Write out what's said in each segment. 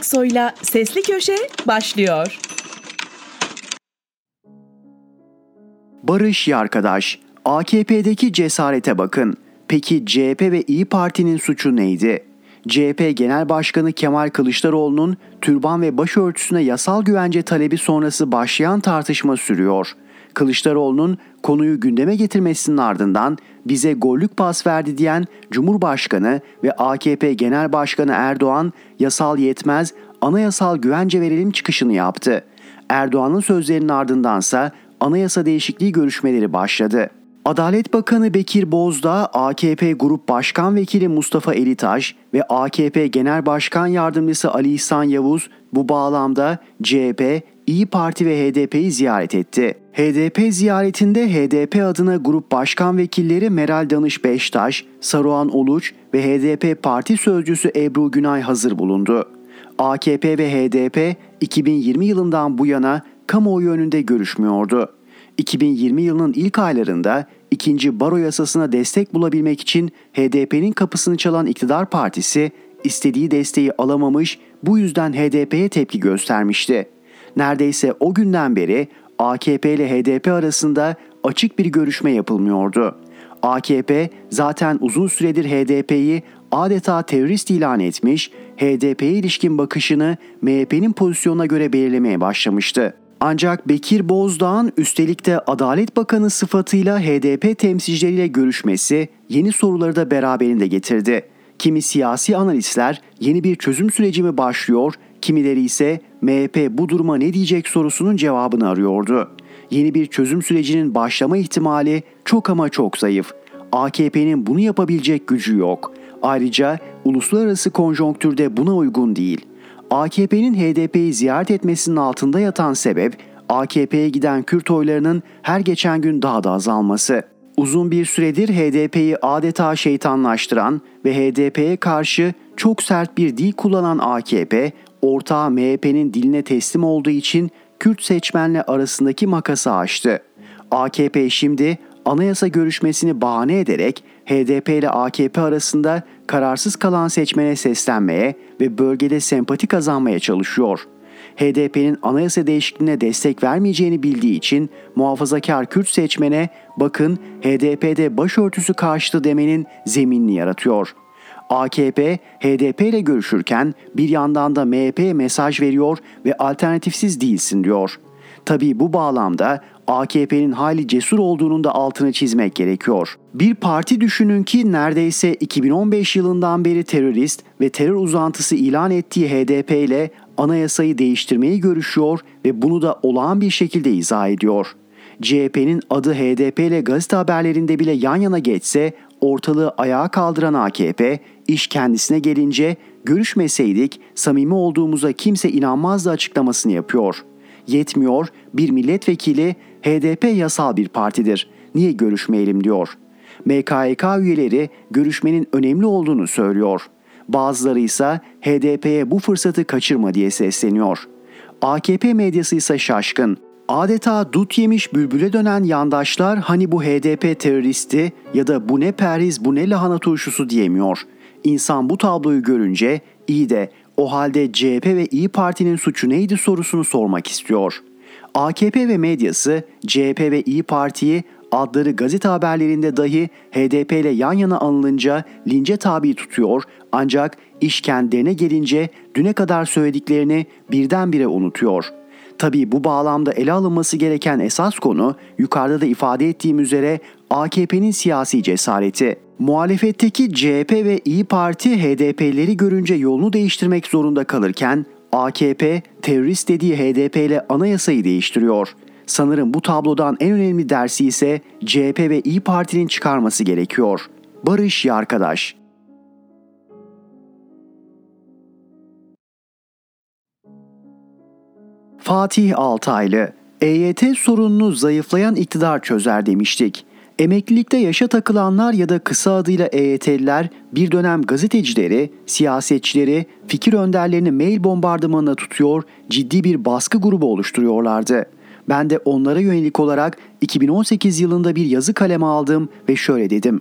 Aksoy'la Sesli Köşe başlıyor. Barış Yarkadaş, AKP'deki cesarete bakın. Peki CHP ve İyi Parti'nin suçu neydi? CHP Genel Başkanı Kemal Kılıçdaroğlu'nun türban ve başörtüsüne yasal güvence talebi sonrası başlayan tartışma sürüyor. Kılıçdaroğlu'nun konuyu gündeme getirmesinin ardından bize gollük pas verdi diyen Cumhurbaşkanı ve AKP Genel Başkanı Erdoğan yasal yetmez anayasal güvence verelim çıkışını yaptı. Erdoğan'ın sözlerinin ardındansa anayasa değişikliği görüşmeleri başladı. Adalet Bakanı Bekir Bozdağ, AKP Grup Başkan Vekili Mustafa Elitaş ve AKP Genel Başkan Yardımcısı Ali İhsan Yavuz bu bağlamda CHP, İyi Parti ve HDP'yi ziyaret etti. HDP ziyaretinde HDP adına grup başkan vekilleri Meral Danış Beştaş, Saruhan Oluç ve HDP parti sözcüsü Ebru Günay hazır bulundu. AKP ve HDP 2020 yılından bu yana kamuoyu önünde görüşmüyordu. 2020 yılının ilk aylarında ikinci baro yasasına destek bulabilmek için HDP'nin kapısını çalan iktidar partisi istediği desteği alamamış bu yüzden HDP'ye tepki göstermişti. Neredeyse o günden beri AKP ile HDP arasında açık bir görüşme yapılmıyordu. AKP zaten uzun süredir HDP'yi adeta terörist ilan etmiş, HDP'ye ilişkin bakışını MHP'nin pozisyonuna göre belirlemeye başlamıştı. Ancak Bekir Bozdağ'ın üstelik de Adalet Bakanı sıfatıyla HDP temsilcileriyle görüşmesi yeni soruları da beraberinde getirdi. Kimi siyasi analistler yeni bir çözüm süreci mi başlıyor, kimileri ise MHP bu duruma ne diyecek sorusunun cevabını arıyordu. Yeni bir çözüm sürecinin başlama ihtimali çok ama çok zayıf. AKP'nin bunu yapabilecek gücü yok. Ayrıca uluslararası konjonktürde buna uygun değil. AKP'nin HDP'yi ziyaret etmesinin altında yatan sebep AKP'ye giden Kürt oylarının her geçen gün daha da azalması. Uzun bir süredir HDP'yi adeta şeytanlaştıran ve HDP'ye karşı çok sert bir dil kullanan AKP, ortağı MHP'nin diline teslim olduğu için Kürt seçmenle arasındaki makası aştı. AKP şimdi anayasa görüşmesini bahane ederek HDP ile AKP arasında kararsız kalan seçmene seslenmeye ve bölgede sempati kazanmaya çalışıyor. HDP'nin anayasa değişikliğine destek vermeyeceğini bildiği için muhafazakar Kürt seçmene bakın HDP'de başörtüsü karşıtı demenin zeminini yaratıyor. AKP, HDP ile görüşürken bir yandan da MHP'ye mesaj veriyor ve alternatifsiz değilsin diyor. Tabii bu bağlamda AKP'nin hali cesur olduğunun da altını çizmek gerekiyor. Bir parti düşünün ki neredeyse 2015 yılından beri terörist ve terör uzantısı ilan ettiği HDP ile anayasayı değiştirmeyi görüşüyor ve bunu da olağan bir şekilde izah ediyor. CHP'nin adı HDP ile gazete haberlerinde bile yan yana geçse ortalığı ayağa kaldıran AKP iş kendisine gelince görüşmeseydik samimi olduğumuza kimse inanmazdı açıklamasını yapıyor. Yetmiyor bir milletvekili HDP yasal bir partidir. Niye görüşmeyelim diyor. MKYK üyeleri görüşmenin önemli olduğunu söylüyor. Bazıları ise HDP'ye bu fırsatı kaçırma diye sesleniyor. AKP medyası ise şaşkın. Adeta dut yemiş bülbüle dönen yandaşlar hani bu HDP teröristi ya da bu ne perhiz bu ne lahana turşusu diyemiyor. İnsan bu tabloyu görünce iyi de o halde CHP ve İyi Parti'nin suçu neydi sorusunu sormak istiyor. AKP ve medyası CHP ve İyi Parti'yi adları gazete haberlerinde dahi HDP ile yan yana anılınca lince tabi tutuyor ancak iş kendilerine gelince düne kadar söylediklerini birdenbire unutuyor. Tabii bu bağlamda ele alınması gereken esas konu yukarıda da ifade ettiğim üzere AKP'nin siyasi cesareti. Muhalefetteki CHP ve İyi Parti HDP'leri görünce yolunu değiştirmek zorunda kalırken AKP terörist dediği HDP ile anayasayı değiştiriyor. Sanırım bu tablodan en önemli dersi ise CHP ve İyi Parti'nin çıkarması gerekiyor. Barış Yarkadaş Fatih Altaylı EYT sorununu zayıflayan iktidar çözer demiştik. Emeklilikte yaşa takılanlar ya da kısa adıyla EYT'liler bir dönem gazetecileri, siyasetçileri, fikir önderlerini mail bombardımanına tutuyor, ciddi bir baskı grubu oluşturuyorlardı. Ben de onlara yönelik olarak 2018 yılında bir yazı kaleme aldım ve şöyle dedim.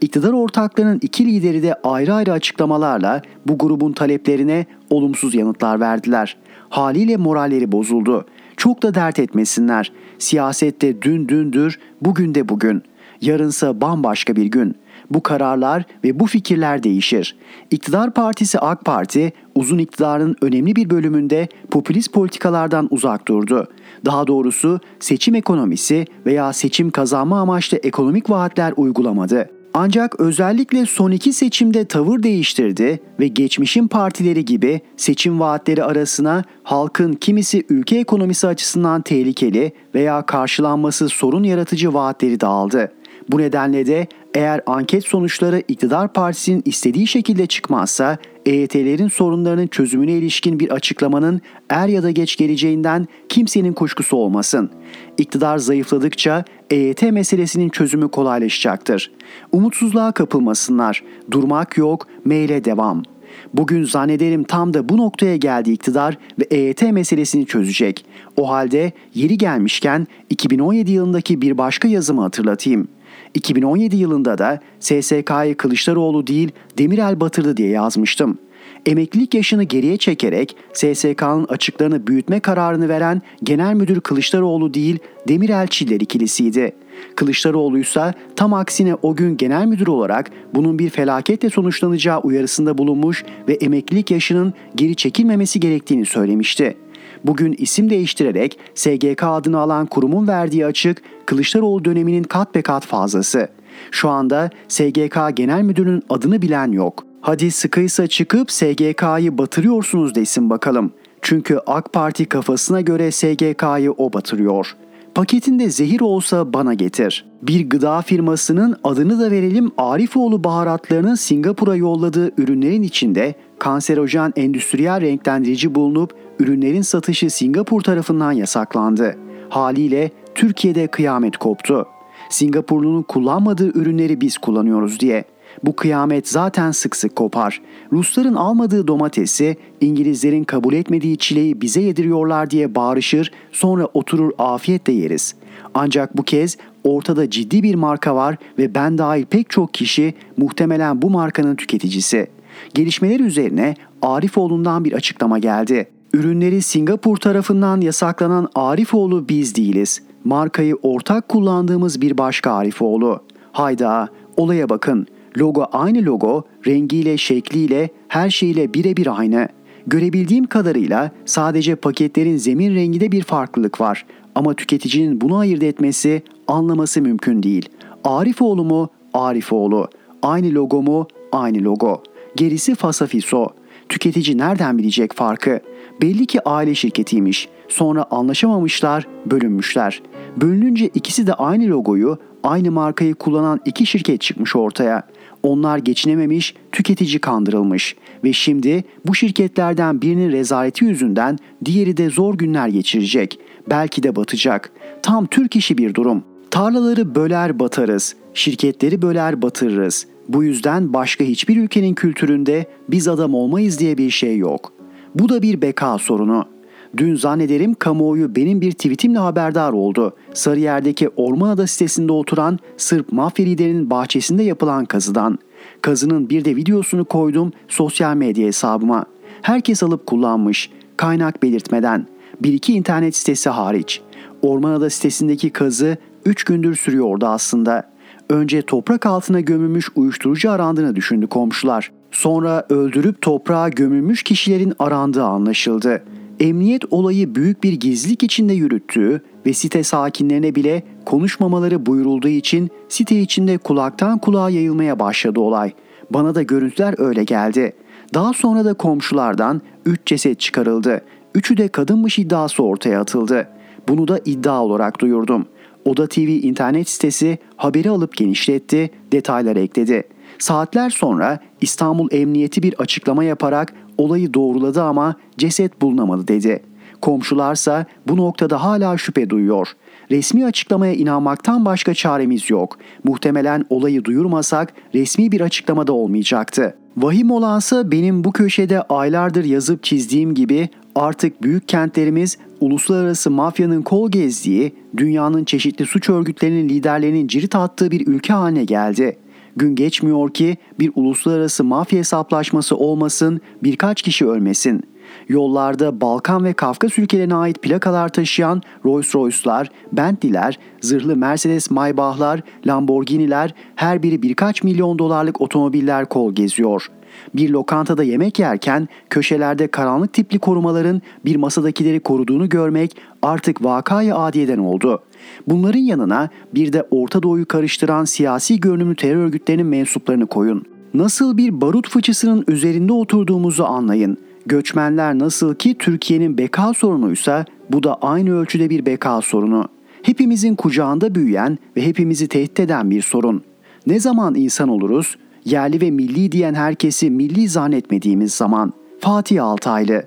İktidar ortaklarının iki lideri de ayrı ayrı açıklamalarla bu grubun taleplerine olumsuz yanıtlar verdiler. Haliyle moralleri bozuldu. Çok da dert etmesinler. Siyasette dün dündür, bugün de bugün. Yarınsa bambaşka bir gün. Bu kararlar ve bu fikirler değişir. İktidar partisi AK Parti uzun iktidarın önemli bir bölümünde popülist politikalardan uzak durdu. Daha doğrusu seçim ekonomisi veya seçim kazanma amaçlı ekonomik vaatler uygulamadı. Ancak özellikle son iki seçimde tavır değiştirdi ve geçmişin partileri gibi seçim vaatleri arasına halkın kimisi ülke ekonomisi açısından tehlikeli veya karşılanması sorun yaratıcı vaatleri de aldı. Bu nedenle de eğer anket sonuçları iktidar partisinin istediği şekilde çıkmazsa EYT'lerin sorunlarının çözümüne ilişkin bir açıklamanın er ya da geç geleceğinden kimsenin kuşkusu olmasın. İktidar zayıfladıkça EYT meselesinin çözümü kolaylaşacaktır. Umutsuzluğa kapılmasınlar. Durmak yok, meyle devam. Bugün zannederim tam da bu noktaya geldi iktidar ve EYT meselesini çözecek. O halde yeri gelmişken 2017 yılındaki bir başka yazımı hatırlatayım. 2017 yılında da SSK'yı Kılıçdaroğlu değil Demirel batırdı diye yazmıştım. Emeklilik yaşını geriye çekerek SSK'nın açıklarını büyütme kararını veren Genel Müdür Kılıçdaroğlu değil Demirel Çiller ikilisiydi. Kılıçdaroğlu tam aksine o gün genel müdür olarak bunun bir felaketle sonuçlanacağı uyarısında bulunmuş ve emeklilik yaşının geri çekilmemesi gerektiğini söylemişti. Bugün isim değiştirerek SGK adını alan kurumun verdiği açık Kılıçdaroğlu döneminin kat be kat fazlası. Şu anda SGK Genel Müdürü'nün adını bilen yok. Hadi sıkıysa çıkıp SGK'yı batırıyorsunuz desin bakalım. Çünkü AK Parti kafasına göre SGK'yı o batırıyor. Paketinde zehir olsa bana getir. Bir gıda firmasının adını da verelim Arifoğlu baharatlarının Singapur'a yolladığı ürünlerin içinde kanserojen endüstriyel renklendirici bulunup ürünlerin satışı Singapur tarafından yasaklandı. Haliyle Türkiye'de kıyamet koptu. Singapurlu'nun kullanmadığı ürünleri biz kullanıyoruz diye. Bu kıyamet zaten sık sık kopar. Rusların almadığı domatesi, İngilizlerin kabul etmediği çileyi bize yediriyorlar diye bağırışır, sonra oturur afiyetle yeriz. Ancak bu kez ortada ciddi bir marka var ve ben dahil pek çok kişi muhtemelen bu markanın tüketicisi. Gelişmeler üzerine Arifoğlu'ndan bir açıklama geldi. Ürünleri Singapur tarafından yasaklanan Arifoğlu biz değiliz. Markayı ortak kullandığımız bir başka Arifoğlu. Hayda, olaya bakın. Logo aynı logo, rengiyle, şekliyle, her şeyle birebir aynı. Görebildiğim kadarıyla sadece paketlerin zemin renginde bir farklılık var. Ama tüketicinin bunu ayırt etmesi, anlaması mümkün değil. Arifoğlu mu? Arifoğlu. Aynı logo mu? Aynı logo. Gerisi fasafiso. Tüketici nereden bilecek farkı? Belli ki aile şirketiymiş. Sonra anlaşamamışlar, bölünmüşler. Bölününce ikisi de aynı logoyu, aynı markayı kullanan iki şirket çıkmış ortaya. Onlar geçinememiş, tüketici kandırılmış ve şimdi bu şirketlerden birinin rezaleti yüzünden diğeri de zor günler geçirecek. Belki de batacak. Tam Türk işi bir durum. Tarlaları böler batarız, şirketleri böler batırırız. Bu yüzden başka hiçbir ülkenin kültüründe biz adam olmayız diye bir şey yok. Bu da bir beka sorunu. Dün zannederim kamuoyu benim bir tweetimle haberdar oldu. Sarıyer'deki Ormanada sitesinde oturan Sırp mafya liderinin bahçesinde yapılan kazıdan. Kazının bir de videosunu koydum sosyal medya hesabıma. Herkes alıp kullanmış. Kaynak belirtmeden. Bir iki internet sitesi hariç. Ormanada sitesindeki kazı 3 gündür sürüyordu aslında. Önce toprak altına gömülmüş uyuşturucu arandığını düşündü komşular. Sonra öldürüp toprağa gömülmüş kişilerin arandığı anlaşıldı. Emniyet olayı büyük bir gizlilik içinde yürüttüğü ve site sakinlerine bile konuşmamaları buyurulduğu için site içinde kulaktan kulağa yayılmaya başladı olay. Bana da görüntüler öyle geldi. Daha sonra da komşulardan 3 ceset çıkarıldı. Üçü de kadınmış iddiası ortaya atıldı. Bunu da iddia olarak duyurdum. Oda TV internet sitesi haberi alıp genişletti, detaylar ekledi. Saatler sonra İstanbul Emniyeti bir açıklama yaparak olayı doğruladı ama ceset bulunamadı dedi. Komşularsa bu noktada hala şüphe duyuyor. Resmi açıklamaya inanmaktan başka çaremiz yok. Muhtemelen olayı duyurmasak resmi bir açıklamada olmayacaktı. Vahim olansa benim bu köşede aylardır yazıp çizdiğim gibi artık büyük kentlerimiz uluslararası mafyanın kol gezdiği, dünyanın çeşitli suç örgütlerinin liderlerinin cirit attığı bir ülke haline geldi. Gün geçmiyor ki bir uluslararası mafya hesaplaşması olmasın, birkaç kişi ölmesin. Yollarda Balkan ve Kafkas ülkelerine ait plakalar taşıyan Rolls Royce'lar, Bentley'ler, zırhlı Mercedes Maybach'lar, Lamborghini'ler, her biri birkaç milyon dolarlık otomobiller kol geziyor. Bir lokantada yemek yerken köşelerde karanlık tipli korumaların bir masadakileri koruduğunu görmek artık vakayı adiyeden oldu. Bunların yanına bir de Orta Doğu'yu karıştıran siyasi görünümlü terör örgütlerinin mensuplarını koyun. Nasıl bir barut fıçısının üzerinde oturduğumuzu anlayın. Göçmenler nasıl ki Türkiye'nin beka sorunuysa bu da aynı ölçüde bir beka sorunu. Hepimizin kucağında büyüyen ve hepimizi tehdit eden bir sorun. Ne zaman insan oluruz? Yerli ve milli diyen herkesi milli zannetmediğimiz zaman. Fatih Altaylı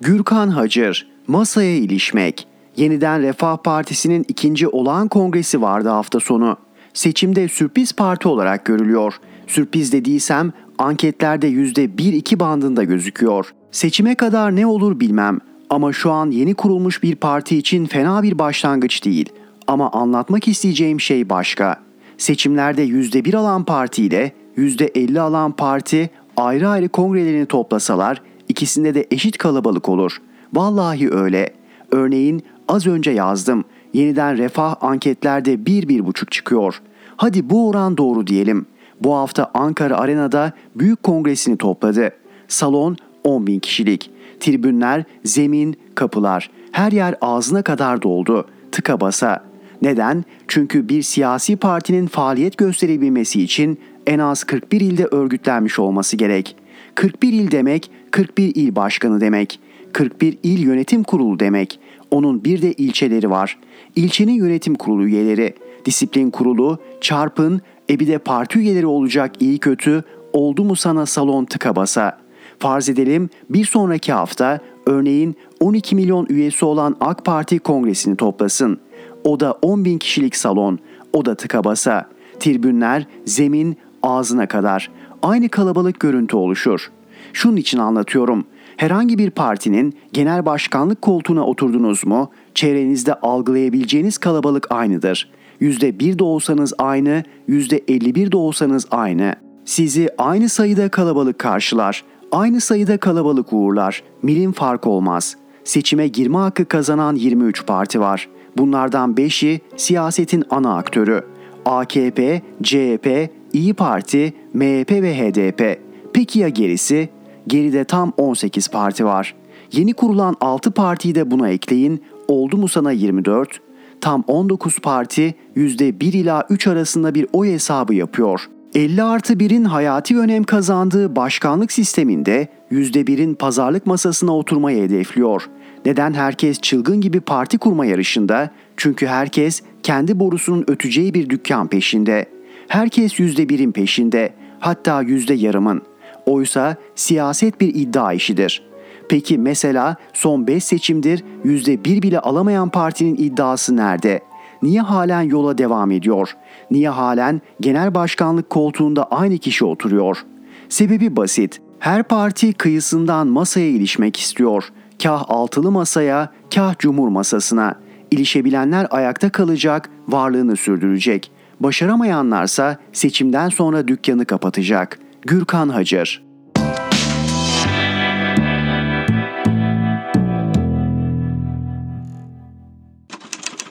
Gürkan Hacır, masaya ilişmek. Yeniden Refah Partisi'nin ikinci olağan kongresi vardı hafta sonu. Seçimde sürpriz parti olarak görülüyor. Sürpriz dediysem anketlerde %1-2 bandında gözüküyor. Seçime kadar ne olur bilmem ama şu an yeni kurulmuş bir parti için fena bir başlangıç değil. Ama anlatmak isteyeceğim şey başka. Seçimlerde %1 alan parti ile %50 alan parti ayrı ayrı kongrelerini toplasalar ikisinde de eşit kalabalık olur. Vallahi öyle. Örneğin az önce yazdım. Yeniden refah anketlerde 1-1,5 çıkıyor. Hadi bu oran doğru diyelim. Bu hafta Ankara Arena'da büyük kongresini topladı. Salon 10 bin kişilik. Tribünler, zemin, kapılar. Her yer ağzına kadar doldu. Tıka basa. Neden? Çünkü bir siyasi partinin faaliyet gösterebilmesi için en az 41 ilde örgütlenmiş olması gerek. 41 il demek 41 il başkanı demek. 41 il yönetim kurulu demek. Onun bir de ilçeleri var. İlçenin yönetim kurulu üyeleri, disiplin kurulu, çarpın, e de parti üyeleri olacak iyi kötü oldu mu sana salon tıka basa. Farz edelim bir sonraki hafta örneğin 12 milyon üyesi olan AK Parti kongresini toplasın. O da 10 bin kişilik salon, o da tıka basa. Tribünler, zemin, ağzına kadar. Aynı kalabalık görüntü oluşur. Şunun için anlatıyorum. Herhangi bir partinin genel başkanlık koltuğuna oturdunuz mu, çevrenizde algılayabileceğiniz kalabalık aynıdır. %1 de olsanız aynı, %51 de olsanız aynı. Sizi aynı sayıda kalabalık karşılar, aynı sayıda kalabalık uğurlar. Milim fark olmaz. Seçime girme hakkı kazanan 23 parti var. Bunlardan 5'i siyasetin ana aktörü. AKP, CHP, İyi Parti, MHP ve HDP. Peki ya gerisi? Geride tam 18 parti var. Yeni kurulan 6 partiyi de buna ekleyin. Oldu mu sana 24? Tam 19 parti %1 ila 3 arasında bir oy hesabı yapıyor. 50 artı 1'in hayati önem kazandığı başkanlık sisteminde %1'in pazarlık masasına oturmayı hedefliyor. Neden herkes çılgın gibi parti kurma yarışında? Çünkü herkes kendi borusunun öteceği bir dükkan peşinde. Herkes %1'in peşinde, hatta yüzde yarımın. Oysa siyaset bir iddia işidir. Peki mesela son 5 seçimdir %1 bile alamayan partinin iddiası nerede? Niye halen yola devam ediyor? Niye halen genel başkanlık koltuğunda aynı kişi oturuyor? Sebebi basit. Her parti kıyısından masaya ilişmek istiyor. Kah altılı masaya, kah cumhur masasına. İlişebilenler ayakta kalacak, varlığını sürdürecek. Başaramayanlarsa seçimden sonra dükkanı kapatacak. Gürkan Hacer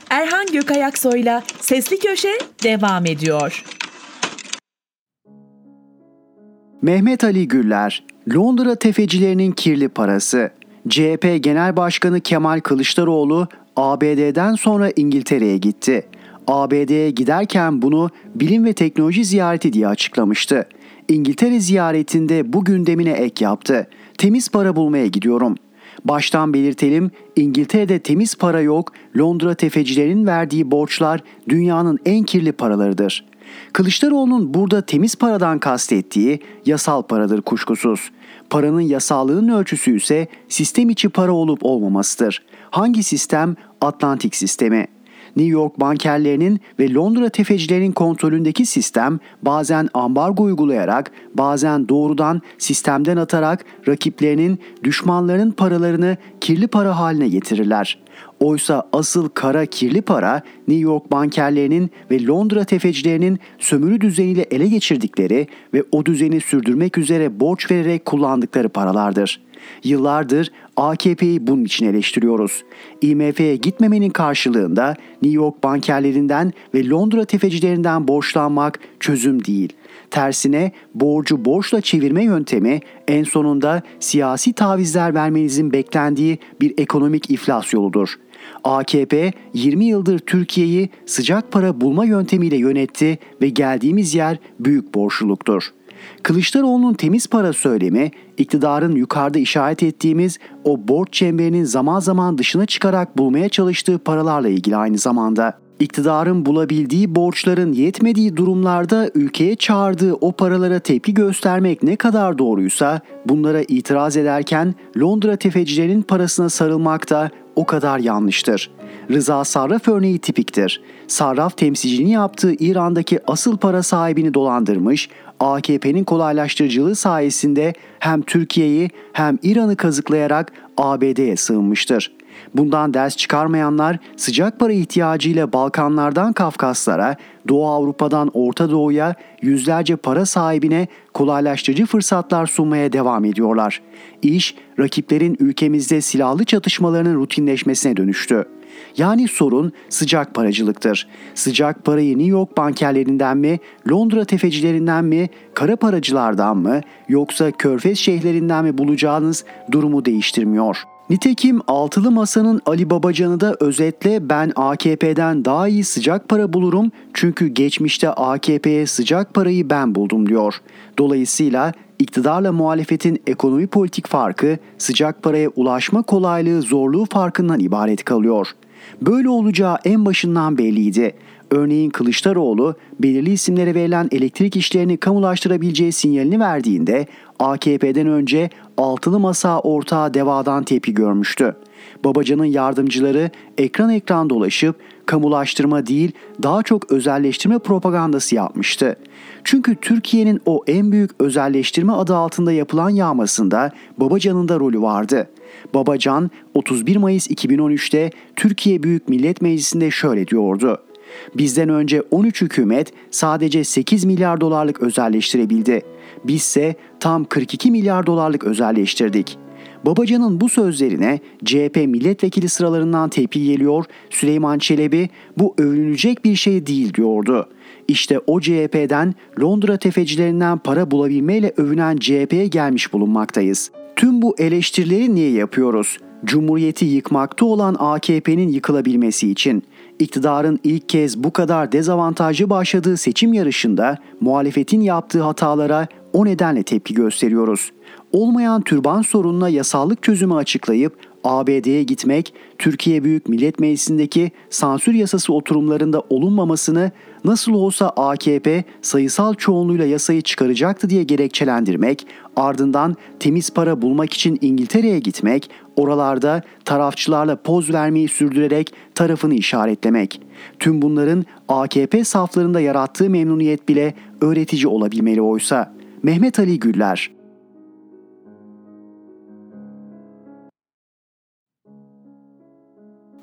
Erhan Gökayaksoy'la Sesli Köşe devam ediyor. Mehmet Ali Güller, Londra tefecilerinin kirli parası. CHP Genel Başkanı Kemal Kılıçdaroğlu ABD'den sonra İngiltere'ye gitti. ABD'ye giderken bunu bilim ve teknoloji ziyareti diye açıklamıştı. İngiltere ziyaretinde bu gündemine ek yaptı. Temiz para bulmaya gidiyorum. Baştan belirtelim İngiltere'de temiz para yok, Londra tefecilerin verdiği borçlar dünyanın en kirli paralarıdır. Kılıçdaroğlu'nun burada temiz paradan kastettiği yasal paradır kuşkusuz. Paranın yasallığının ölçüsü ise sistem içi para olup olmamasıdır. Hangi sistem? Atlantik sistemi. New York bankerlerinin ve Londra tefecilerinin kontrolündeki sistem bazen ambargo uygulayarak, bazen doğrudan sistemden atarak rakiplerinin, düşmanlarının paralarını kirli para haline getirirler. Oysa asıl kara kirli para New York bankerlerinin ve Londra tefecilerinin sömürü düzeniyle ele geçirdikleri ve o düzeni sürdürmek üzere borç vererek kullandıkları paralardır. Yıllardır AKP'yi bunun için eleştiriyoruz. IMF'ye gitmemenin karşılığında New York bankerlerinden ve Londra tefecilerinden borçlanmak çözüm değil. Tersine borcu borçla çevirme yöntemi en sonunda siyasi tavizler vermenizin beklendiği bir ekonomik iflas yoludur. AKP 20 yıldır Türkiye'yi sıcak para bulma yöntemiyle yönetti ve geldiğimiz yer büyük borçluluktur. Kılıçdaroğlu'nun temiz para söylemi, iktidarın yukarıda işaret ettiğimiz o borç çemberinin zaman zaman dışına çıkarak bulmaya çalıştığı paralarla ilgili aynı zamanda. İktidarın bulabildiği borçların yetmediği durumlarda ülkeye çağırdığı o paralara tepki göstermek ne kadar doğruysa bunlara itiraz ederken Londra tefecilerinin parasına sarılmak da o kadar yanlıştır. Rıza Sarraf örneği tipiktir. Sarraf temsilciliğini yaptığı İran'daki asıl para sahibini dolandırmış, AKP'nin kolaylaştırıcılığı sayesinde hem Türkiye'yi hem İran'ı kazıklayarak ABD'ye sığınmıştır. Bundan ders çıkarmayanlar sıcak para ihtiyacıyla Balkanlardan Kafkaslara, Doğu Avrupa'dan Orta Doğu'ya yüzlerce para sahibine kolaylaştırıcı fırsatlar sunmaya devam ediyorlar. İş rakiplerin ülkemizde silahlı çatışmalarının rutinleşmesine dönüştü. Yani sorun sıcak paracılıktır. Sıcak parayı New York bankerlerinden mi, Londra tefecilerinden mi, kara paracılardan mı yoksa körfez şeyhlerinden mi bulacağınız durumu değiştirmiyor. Nitekim altılı masanın Ali Babacan'ı da özetle ben AKP'den daha iyi sıcak para bulurum çünkü geçmişte AKP'ye sıcak parayı ben buldum diyor. Dolayısıyla iktidarla muhalefetin ekonomi politik farkı sıcak paraya ulaşma kolaylığı zorluğu farkından ibaret kalıyor. Böyle olacağı en başından belliydi. Örneğin Kılıçdaroğlu belirli isimlere verilen elektrik işlerini kamulaştırabileceği sinyalini verdiğinde AKP'den önce altılı masa ortağı devadan tepki görmüştü. Babacan'ın yardımcıları ekran ekran dolaşıp kamulaştırma değil daha çok özelleştirme propagandası yapmıştı. Çünkü Türkiye'nin o en büyük özelleştirme adı altında yapılan yağmasında Babacan'ın da rolü vardı. Babacan 31 Mayıs 2013'te Türkiye Büyük Millet Meclisi'nde şöyle diyordu. Bizden önce 13 hükümet sadece 8 milyar dolarlık özelleştirebildi. Bizse tam 42 milyar dolarlık özelleştirdik. Babacan'ın bu sözlerine CHP milletvekili sıralarından tepki geliyor. Süleyman Çelebi bu övünülecek bir şey değil diyordu. İşte o CHP'den Londra tefecilerinden para bulabilmeyle övünen CHP'ye gelmiş bulunmaktayız. Tüm bu eleştirileri niye yapıyoruz? Cumhuriyeti yıkmakta olan AKP'nin yıkılabilmesi için iktidarın ilk kez bu kadar dezavantajlı başladığı seçim yarışında muhalefetin yaptığı hatalara o nedenle tepki gösteriyoruz. Olmayan türban sorununa yasallık çözümü açıklayıp ABD'ye gitmek, Türkiye Büyük Millet Meclisi'ndeki sansür yasası oturumlarında olunmamasını nasıl olsa AKP sayısal çoğunluğuyla yasayı çıkaracaktı diye gerekçelendirmek, ardından temiz para bulmak için İngiltere'ye gitmek, oralarda tarafçılarla poz vermeyi sürdürerek tarafını işaretlemek. Tüm bunların AKP saflarında yarattığı memnuniyet bile öğretici olabilmeli oysa. Mehmet Ali Güller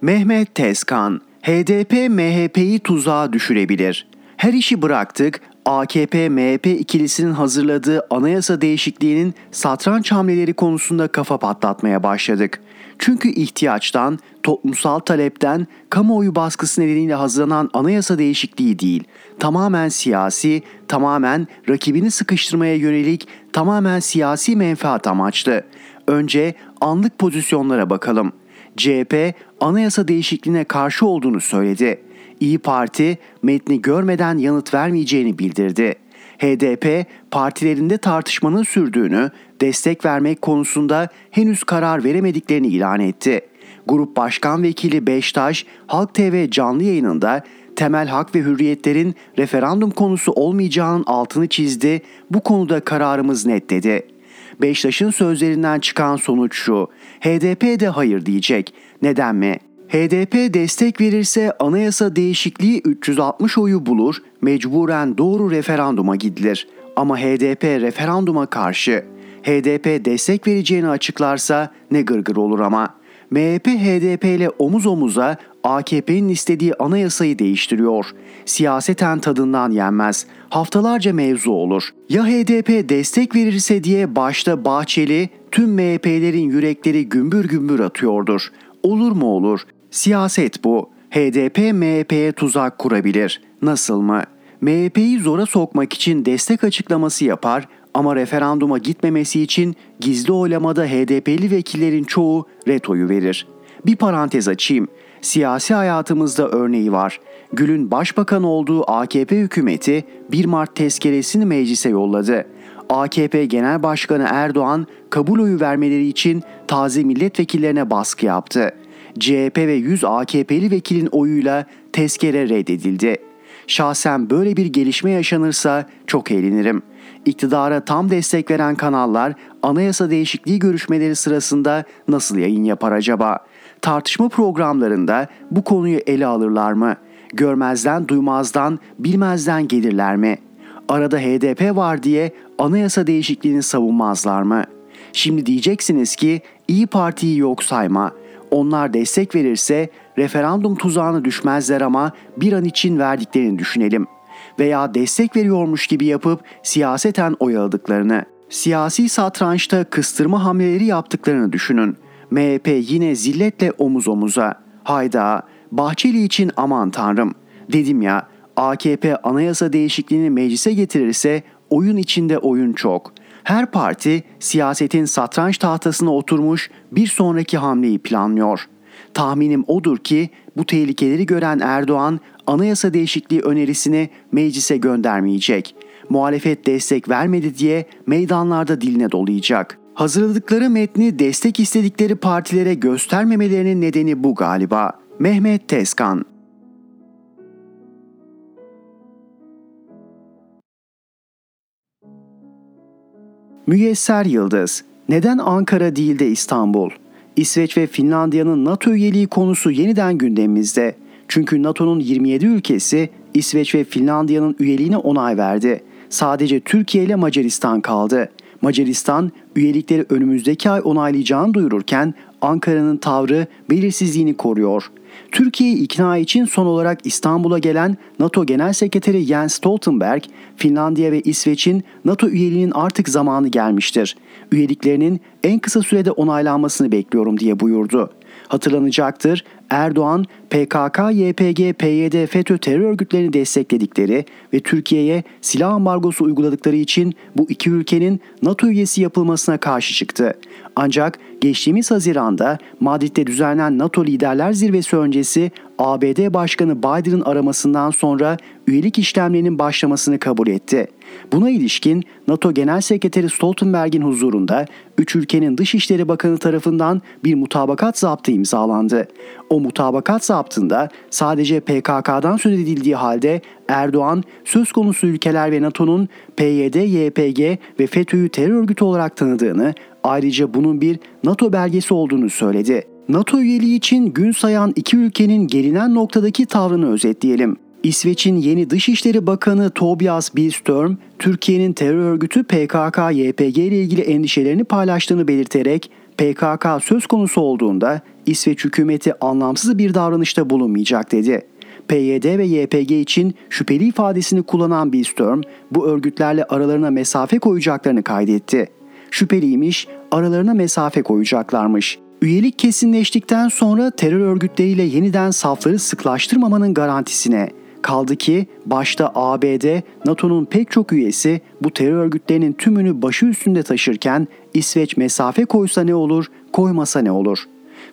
Mehmet Tezkan, HDP MHP'yi tuzağa düşürebilir. Her işi bıraktık, AKP-MHP ikilisinin hazırladığı anayasa değişikliğinin satranç hamleleri konusunda kafa patlatmaya başladık. Çünkü ihtiyaçtan, toplumsal talepten, kamuoyu baskısı nedeniyle hazırlanan anayasa değişikliği değil, tamamen siyasi, tamamen rakibini sıkıştırmaya yönelik, tamamen siyasi menfaat amaçlı. Önce anlık pozisyonlara bakalım. CHP anayasa değişikliğine karşı olduğunu söyledi. İyi Parti metni görmeden yanıt vermeyeceğini bildirdi. HDP partilerinde tartışmanın sürdüğünü, destek vermek konusunda henüz karar veremediklerini ilan etti. Grup Başkan Vekili Beştaş, Halk TV canlı yayınında temel hak ve hürriyetlerin referandum konusu olmayacağının altını çizdi. Bu konuda kararımız net dedi. Beştaş'ın sözlerinden çıkan sonuç şu. HDP de hayır diyecek. Neden mi? HDP destek verirse anayasa değişikliği 360 oyu bulur, mecburen doğru referanduma gidilir. Ama HDP referanduma karşı. HDP destek vereceğini açıklarsa ne gırgır olur ama. MHP HDP ile omuz omuza AKP'nin istediği anayasayı değiştiriyor. Siyaseten tadından yenmez. Haftalarca mevzu olur. Ya HDP destek verirse diye başta Bahçeli tüm MHP'lerin yürekleri gümbür gümbür atıyordur. Olur mu olur? Siyaset bu. HDP MHP'ye tuzak kurabilir. Nasıl mı? MHP'yi zora sokmak için destek açıklaması yapar ama referanduma gitmemesi için gizli oylamada HDP'li vekillerin çoğu retoyu verir. Bir parantez açayım. Siyasi hayatımızda örneği var. Gül'ün başbakan olduğu AKP hükümeti 1 Mart tezkeresini meclise yolladı. AKP Genel Başkanı Erdoğan kabul oyu vermeleri için taze milletvekillerine baskı yaptı. CHP ve 100 AKP'li vekilin oyuyla tezkere reddedildi. Şahsen böyle bir gelişme yaşanırsa çok eğlenirim. İktidara tam destek veren kanallar anayasa değişikliği görüşmeleri sırasında nasıl yayın yapar acaba? Tartışma programlarında bu konuyu ele alırlar mı? Görmezden, duymazdan, bilmezden gelirler mi? Arada HDP var diye anayasa değişikliğini savunmazlar mı? Şimdi diyeceksiniz ki İyi Parti'yi yok sayma. Onlar destek verirse referandum tuzağına düşmezler ama bir an için verdiklerini düşünelim. Veya destek veriyormuş gibi yapıp siyaseten oyaladıklarını. Siyasi satrançta kıstırma hamleleri yaptıklarını düşünün. MHP yine zilletle omuz omuza. Hayda, Bahçeli için aman tanrım. Dedim ya, AKP anayasa değişikliğini meclise getirirse oyun içinde oyun çok. Her parti siyasetin satranç tahtasına oturmuş bir sonraki hamleyi planlıyor. Tahminim odur ki bu tehlikeleri gören Erdoğan anayasa değişikliği önerisini meclise göndermeyecek. Muhalefet destek vermedi diye meydanlarda diline dolayacak. Hazırladıkları metni destek istedikleri partilere göstermemelerinin nedeni bu galiba. Mehmet Tezkan Müyesser Yıldız Neden Ankara değil de İstanbul? İsveç ve Finlandiya'nın NATO üyeliği konusu yeniden gündemimizde. Çünkü NATO'nun 27 ülkesi İsveç ve Finlandiya'nın üyeliğine onay verdi. Sadece Türkiye ile Macaristan kaldı. Macaristan üyelikleri önümüzdeki ay onaylayacağını duyururken Ankara'nın tavrı belirsizliğini koruyor. Türkiye'yi ikna için son olarak İstanbul'a gelen NATO Genel Sekreteri Jens Stoltenberg, Finlandiya ve İsveç'in NATO üyeliğinin artık zamanı gelmiştir. Üyeliklerinin en kısa sürede onaylanmasını bekliyorum diye buyurdu. Hatırlanacaktır Erdoğan PKK, YPG, PYD, FETÖ terör örgütlerini destekledikleri ve Türkiye'ye silah ambargosu uyguladıkları için bu iki ülkenin NATO üyesi yapılmasına karşı çıktı. Ancak geçtiğimiz Haziran'da Madrid'de düzenlenen NATO Liderler Zirvesi öncesi ABD Başkanı Biden'ın aramasından sonra üyelik işlemlerinin başlamasını kabul etti. Buna ilişkin NATO Genel Sekreteri Stoltenberg'in huzurunda üç ülkenin Dışişleri Bakanı tarafından bir mutabakat zaptı imzalandı. O mutabakat zaptında sadece PKK'dan söz edildiği halde Erdoğan söz konusu ülkeler ve NATO'nun PYD, YPG ve FETÖ'yü terör örgütü olarak tanıdığını, ayrıca bunun bir NATO belgesi olduğunu söyledi. NATO üyeliği için gün sayan iki ülkenin gelinen noktadaki tavrını özetleyelim. İsveç'in yeni Dışişleri Bakanı Tobias Billström, Türkiye'nin terör örgütü PKK-YPG ile ilgili endişelerini paylaştığını belirterek PKK söz konusu olduğunda İsveç hükümeti anlamsız bir davranışta bulunmayacak dedi. PYD ve YPG için şüpheli ifadesini kullanan Billström bu örgütlerle aralarına mesafe koyacaklarını kaydetti. Şüpheliymiş, aralarına mesafe koyacaklarmış. Üyelik kesinleştikten sonra terör örgütleriyle yeniden safları sıklaştırmamanın garantisine Kaldı ki başta ABD, NATO'nun pek çok üyesi bu terör örgütlerinin tümünü başı üstünde taşırken İsveç mesafe koysa ne olur, koymasa ne olur?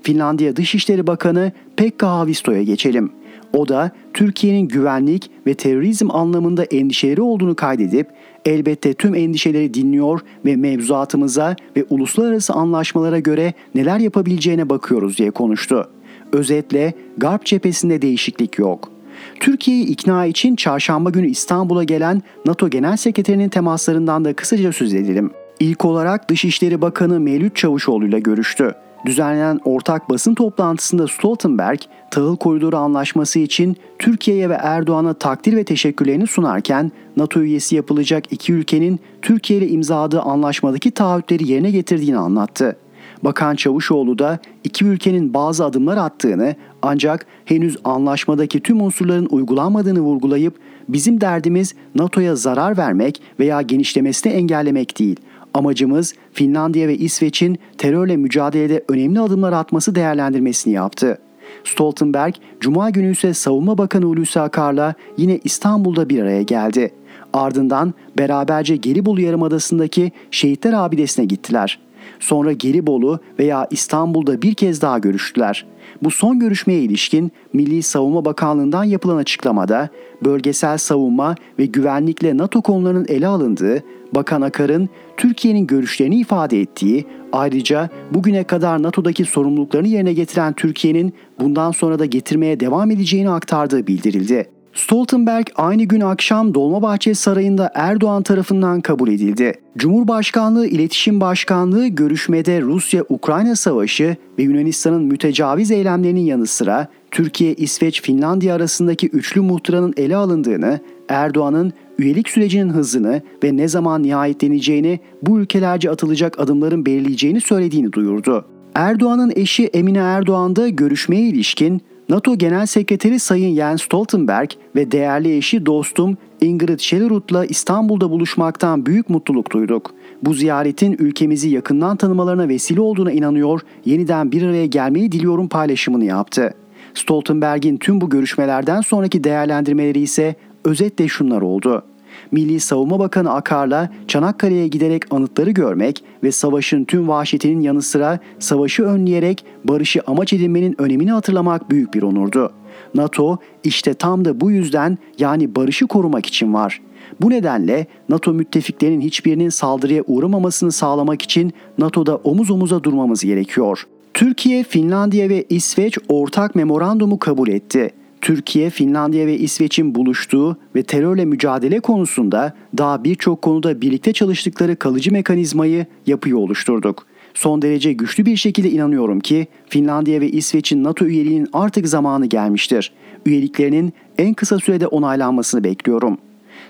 Finlandiya Dışişleri Bakanı Pekka Haavisto'ya geçelim. O da Türkiye'nin güvenlik ve terörizm anlamında endişeleri olduğunu kaydedip elbette tüm endişeleri dinliyor ve mevzuatımıza ve uluslararası anlaşmalara göre neler yapabileceğine bakıyoruz diye konuştu. Özetle Garp cephesinde değişiklik yok.'' Türkiye'yi ikna için çarşamba günü İstanbul'a gelen NATO Genel Sekreterinin temaslarından da kısaca söz edelim. İlk olarak Dışişleri Bakanı Mevlüt Çavuşoğlu ile görüştü. Düzenlenen ortak basın toplantısında Stoltenberg, tahıl koridoru anlaşması için Türkiye'ye ve Erdoğan'a takdir ve teşekkürlerini sunarken NATO üyesi yapılacak iki ülkenin Türkiye ile imzaladığı anlaşmadaki taahhütleri yerine getirdiğini anlattı. Bakan Çavuşoğlu da iki ülkenin bazı adımlar attığını ancak henüz anlaşmadaki tüm unsurların uygulanmadığını vurgulayıp bizim derdimiz NATO'ya zarar vermek veya genişlemesini engellemek değil. Amacımız Finlandiya ve İsveç'in terörle mücadelede önemli adımlar atması değerlendirmesini yaptı. Stoltenberg, Cuma günü ise Savunma Bakanı Hulusi Akar'la yine İstanbul'da bir araya geldi. Ardından beraberce Gelibolu Yarımadası'ndaki Şehitler Abidesi'ne gittiler. Sonra Gelibolu veya İstanbul'da bir kez daha görüştüler. Bu son görüşmeye ilişkin Milli Savunma Bakanlığı'ndan yapılan açıklamada bölgesel savunma ve güvenlikle NATO konularının ele alındığı, Bakan Akar'ın Türkiye'nin görüşlerini ifade ettiği, ayrıca bugüne kadar NATO'daki sorumluluklarını yerine getiren Türkiye'nin bundan sonra da getirmeye devam edeceğini aktardığı bildirildi. Stoltenberg aynı gün akşam Dolmabahçe Sarayı'nda Erdoğan tarafından kabul edildi. Cumhurbaşkanlığı İletişim Başkanlığı görüşmede Rusya-Ukrayna Savaşı ve Yunanistan'ın mütecaviz eylemlerinin yanı sıra Türkiye, İsveç, Finlandiya arasındaki üçlü muhtıranın ele alındığını, Erdoğan'ın üyelik sürecinin hızını ve ne zaman nihayetleneceğini bu ülkelerce atılacak adımların belirleyeceğini söylediğini duyurdu. Erdoğan'ın eşi Emine Erdoğan da görüşmeye ilişkin NATO Genel Sekreteri Sayın Jens Stoltenberg ve değerli eşi dostum Ingrid Schellrut'la İstanbul'da buluşmaktan büyük mutluluk duyduk. Bu ziyaretin ülkemizi yakından tanımalarına vesile olduğuna inanıyor, yeniden bir araya gelmeyi diliyorum paylaşımını yaptı. Stoltenberg'in tüm bu görüşmelerden sonraki değerlendirmeleri ise özetle şunlar oldu. Milli Savunma Bakanı Akar'la Çanakkale'ye giderek anıtları görmek ve savaşın tüm vahşetinin yanı sıra savaşı önleyerek barışı amaç edinmenin önemini hatırlamak büyük bir onurdu. NATO işte tam da bu yüzden yani barışı korumak için var. Bu nedenle NATO müttefiklerinin hiçbirinin saldırıya uğramamasını sağlamak için NATO'da omuz omuza durmamız gerekiyor. Türkiye, Finlandiya ve İsveç ortak memorandumu kabul etti. Türkiye, Finlandiya ve İsveç'in buluştuğu ve terörle mücadele konusunda daha birçok konuda birlikte çalıştıkları kalıcı mekanizmayı, yapıyı oluşturduk. Son derece güçlü bir şekilde inanıyorum ki Finlandiya ve İsveç'in NATO üyeliğinin artık zamanı gelmiştir. Üyeliklerinin en kısa sürede onaylanmasını bekliyorum.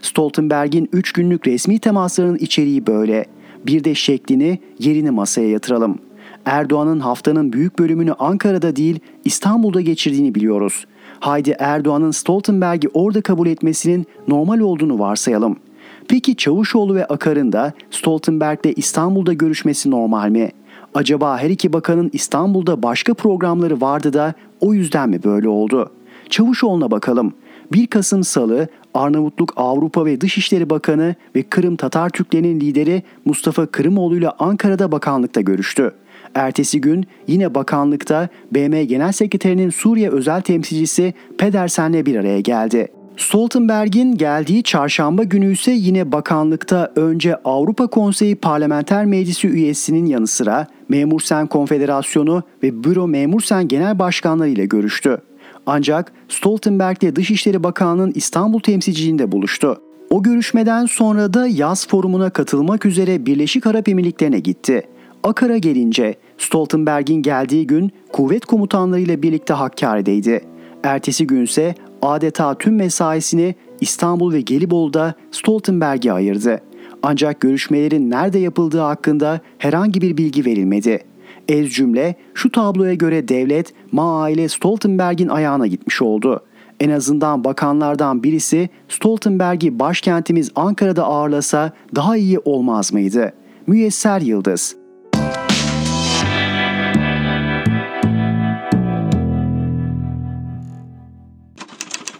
Stoltenberg'in 3 günlük resmi temaslarının içeriği böyle. Bir de şeklini, yerini masaya yatıralım. Erdoğan'ın haftanın büyük bölümünü Ankara'da değil İstanbul'da geçirdiğini biliyoruz. Haydi Erdoğan'ın Stoltenberg'i orada kabul etmesinin normal olduğunu varsayalım. Peki Çavuşoğlu ve Akar'ın da Stoltenberg'le İstanbul'da görüşmesi normal mi? Acaba her iki bakanın İstanbul'da başka programları vardı da o yüzden mi böyle oldu? Çavuşoğlu'na bakalım. 1 Kasım Salı Arnavutluk Avrupa ve Dışişleri Bakanı ve Kırım Tatar Türklerinin lideri Mustafa Kırımoğlu ile Ankara'da bakanlıkta görüştü. Ertesi gün yine bakanlıkta BM Genel Sekreterinin Suriye özel temsilcisi Pedersen'le bir araya geldi. Stoltenberg'in geldiği çarşamba günü ise yine bakanlıkta önce Avrupa Konseyi Parlamenter Meclisi üyesinin yanı sıra Memur Sen Konfederasyonu ve Büro Memur Sen Genel Başkanları ile görüştü. Ancak Stoltenberg ile Dışişleri Bakanlığı'nın İstanbul temsilciliğinde buluştu. O görüşmeden sonra da yaz forumuna katılmak üzere Birleşik Arap Emirlikleri'ne gitti. Akar'a gelince Stoltenberg'in geldiği gün kuvvet komutanlarıyla birlikte Hakkari'deydi. Ertesi günse adeta tüm mesaisini İstanbul ve Gelibolu'da Stoltenberg'e ayırdı. Ancak görüşmelerin nerede yapıldığı hakkında herhangi bir bilgi verilmedi. Ez cümle şu tabloya göre devlet Ma aile Stoltenberg'in ayağına gitmiş oldu. En azından bakanlardan birisi Stoltenberg'i başkentimiz Ankara'da ağırlasa daha iyi olmaz mıydı? Müyesser Yıldız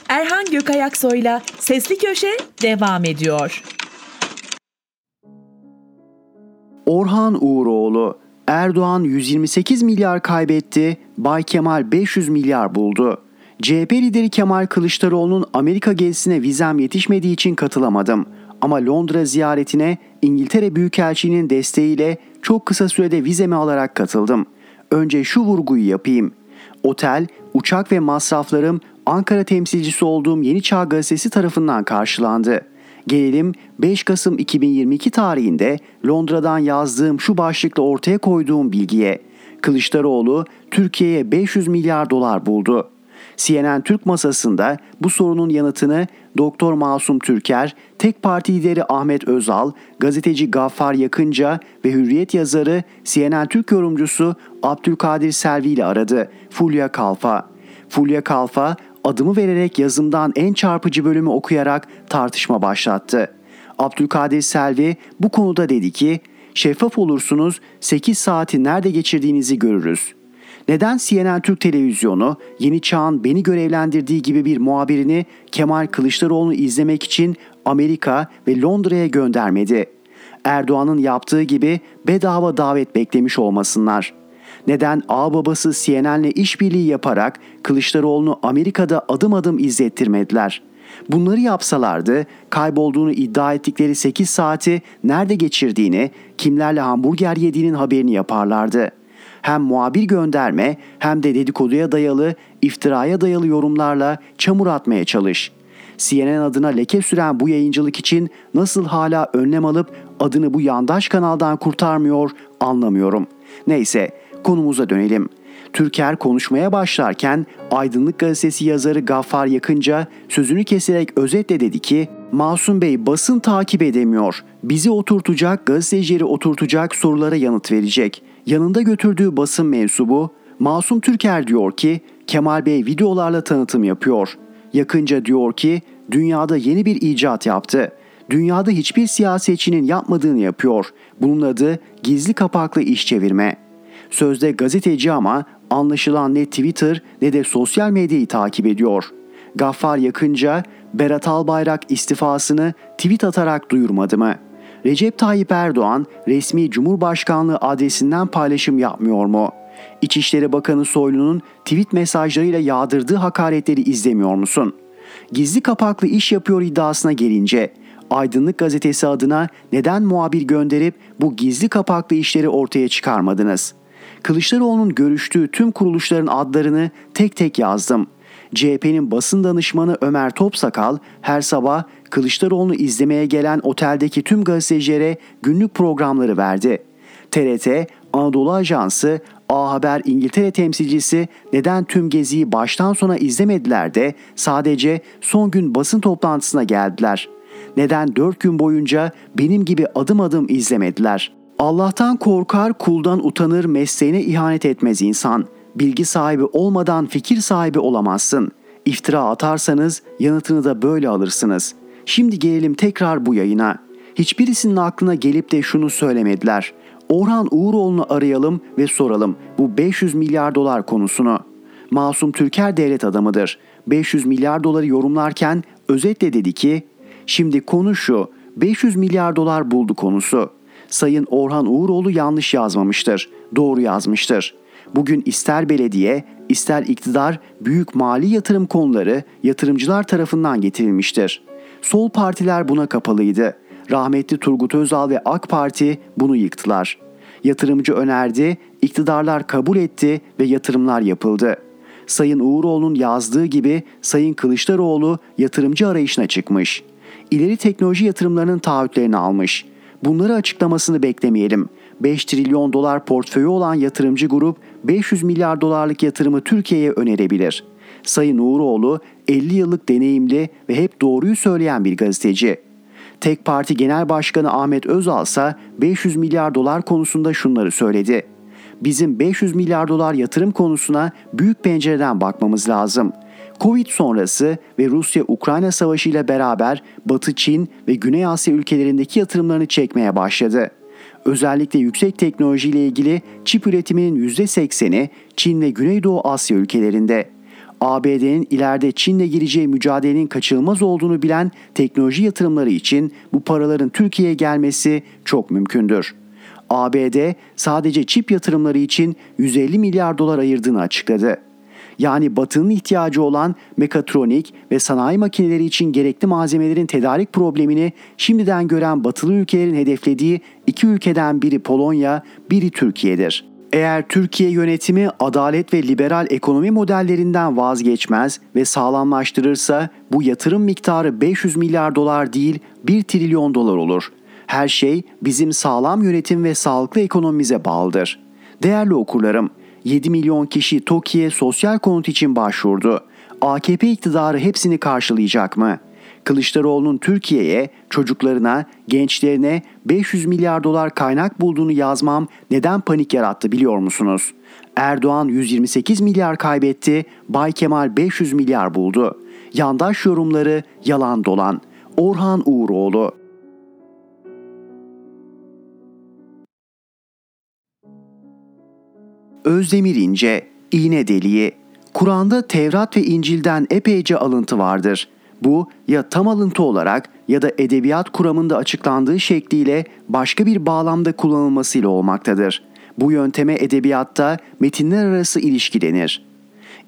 Erhan Gökayaksoy'la Sesli Köşe devam ediyor. Orhan Uğuroğlu Erdoğan 128 milyar kaybetti, Bay Kemal 500 milyar buldu. CHP lideri Kemal Kılıçdaroğlu'nun Amerika gezisine vizem yetişmediği için katılamadım. Ama Londra ziyaretine İngiltere Büyükelçiliğinin desteğiyle çok kısa sürede vizemi alarak katıldım. Önce şu vurguyu yapayım. Otel, uçak ve masraflarım Ankara temsilcisi olduğum Yeni Çağ Gazetesi tarafından karşılandı. Gelelim 5 Kasım 2022 tarihinde Londra'dan yazdığım şu başlıkla ortaya koyduğum bilgiye. Kılıçdaroğlu Türkiye'ye 500 milyar dolar buldu. CNN Türk masasında bu sorunun yanıtını Doktor Masum Türker, tek parti lideri Ahmet Özal, gazeteci Gaffar Yakınca ve Hürriyet yazarı CNN Türk yorumcusu Abdülkadir Selvi ile aradı. Fulya Kalfa. Fulya Kalfa adımı vererek yazımdan en çarpıcı bölümü okuyarak tartışma başlattı. Abdülkadir Selvi bu konuda dedi ki, şeffaf olursunuz 8 saati nerede geçirdiğinizi görürüz. Neden CNN Türk Televizyonu Yeni Çağ'ın beni görevlendirdiği gibi bir muhabirini Kemal Kılıçdaroğlu'nu izlemek için Amerika ve Londra'ya göndermedi? Erdoğan'ın yaptığı gibi bedava davet beklemiş olmasınlar. Neden ağababası CNN'le işbirliği yaparak Kılıçdaroğlu'nu Amerika'da adım adım izlettirmediler? Bunları yapsalardı kaybolduğunu iddia ettikleri 8 saati nerede geçirdiğini, kimlerle hamburger yediğinin haberini yaparlardı.'' Hem muhabir gönderme hem de dedikoduya dayalı, iftiraya dayalı yorumlarla çamur atmaya çalış. CNN adına leke süren bu yayıncılık için nasıl hala önlem alıp adını bu yandaş kanaldan kurtarmıyor anlamıyorum. Neyse konumuza dönelim. Türker konuşmaya başlarken Aydınlık Gazetesi yazarı Gaffar Yakınca sözünü keserek özetle dedi ki Masum Bey basın takip edemiyor. Bizi oturtacak, gazetecileri oturtacak sorulara yanıt verecek. Yanında götürdüğü basın mensubu Masum Türker diyor ki Kemal Bey videolarla tanıtım yapıyor. Yakınca diyor ki dünyada yeni bir icat yaptı. Dünyada hiçbir siyasetçinin yapmadığını yapıyor. Bunun adı gizli kapaklı iş çevirme. Sözde gazeteci ama anlaşılan ne Twitter ne de sosyal medyayı takip ediyor. Gaffar yakınca Berat Albayrak istifasını tweet atarak duyurmadı mı?'' Recep Tayyip Erdoğan resmi Cumhurbaşkanlığı adresinden paylaşım yapmıyor mu? İçişleri Bakanı Soylu'nun tweet mesajlarıyla yağdırdığı hakaretleri izlemiyor musun? Gizli kapaklı iş yapıyor iddiasına gelince Aydınlık Gazetesi adına neden muhabir gönderip bu gizli kapaklı işleri ortaya çıkarmadınız? Kılıçdaroğlu'nun görüştüğü tüm kuruluşların adlarını tek tek yazdım. CHP'nin basın danışmanı Ömer Topsakal her sabah Kılıçdaroğlu'nu izlemeye gelen oteldeki tüm gazetecilere günlük programları verdi. TRT, Anadolu Ajansı, A Haber İngiltere temsilcisi neden tüm geziyi baştan sona izlemediler de sadece son gün basın toplantısına geldiler. Neden dört gün boyunca benim gibi adım adım izlemediler? Allah'tan korkar, kuldan utanır, mesleğine ihanet etmez insan. Bilgi sahibi olmadan fikir sahibi olamazsın. İftira atarsanız yanıtını da böyle alırsınız.'' Şimdi gelelim tekrar bu yayına. Hiçbirisinin aklına gelip de şunu söylemediler. Orhan Uğuroğlu'nu arayalım ve soralım bu 500 milyar dolar konusunu. Masum Türker devlet adamıdır. 500 milyar doları yorumlarken özetle dedi ki, şimdi konu şu, 500 milyar dolar buldu konusu. Sayın Orhan Uğuroğlu yanlış yazmamıştır, doğru yazmıştır. Bugün ister belediye, ister iktidar büyük mali yatırım konuları yatırımcılar tarafından getirilmiştir. Sol partiler buna kapalıydı. Rahmetli Turgut Özal ve AK Parti bunu yıktılar. Yatırımcı önerdi, iktidarlar kabul etti ve yatırımlar yapıldı. Sayın Uğuroğlu'nun yazdığı gibi Sayın Kılıçdaroğlu yatırımcı arayışına çıkmış. İleri teknoloji yatırımlarının taahhütlerini almış. Bunları açıklamasını beklemeyelim. 5 trilyon dolar portföyü olan yatırımcı grup 500 milyar dolarlık yatırımı Türkiye'ye önerebilir.'' Sayın Uğuroğlu 50 yıllık deneyimli ve hep doğruyu söyleyen bir gazeteci. Tek Parti Genel Başkanı Ahmet Özal ise 500 milyar dolar konusunda şunları söyledi. Bizim 500 milyar dolar yatırım konusuna büyük pencereden bakmamız lazım. Covid sonrası ve Rusya-Ukrayna savaşı ile beraber Batı Çin ve Güney Asya ülkelerindeki yatırımlarını çekmeye başladı. Özellikle yüksek teknoloji ile ilgili çip üretiminin %80'i Çin ve Güneydoğu Asya ülkelerinde. ABD'nin ileride Çin'le gireceği mücadelenin kaçınılmaz olduğunu bilen teknoloji yatırımları için bu paraların Türkiye'ye gelmesi çok mümkündür. ABD sadece çip yatırımları için 150 milyar dolar ayırdığını açıkladı. Yani Batı'nın ihtiyacı olan mekatronik ve sanayi makineleri için gerekli malzemelerin tedarik problemini şimdiden gören Batılı ülkelerin hedeflediği iki ülkeden biri Polonya, biri Türkiye'dir. Eğer Türkiye yönetimi adalet ve liberal ekonomi modellerinden vazgeçmez ve sağlamlaştırırsa bu yatırım miktarı 500 milyar dolar değil 1 trilyon dolar olur. Her şey bizim sağlam yönetim ve sağlıklı ekonomimize bağlıdır. Değerli okurlarım, 7 milyon kişi TOKİ'ye sosyal konut için başvurdu. AKP iktidarı hepsini karşılayacak mı? Kılıçdaroğlu'nun Türkiye'ye, çocuklarına, gençlerine 500 milyar dolar kaynak bulduğunu yazmam neden panik yarattı biliyor musunuz? Erdoğan 128 milyar kaybetti, Bay Kemal 500 milyar buldu. Yandaş yorumları yalan dolan. Orhan Uğuroğlu Özdemir İnce, İğne Deliği Kur'an'da Tevrat ve İncil'den epeyce alıntı vardır. Bu ya tam alıntı olarak ya da edebiyat kuramında açıklandığı şekliyle başka bir bağlamda kullanılmasıyla olmaktadır. Bu yönteme edebiyatta metinler arası ilişki denir.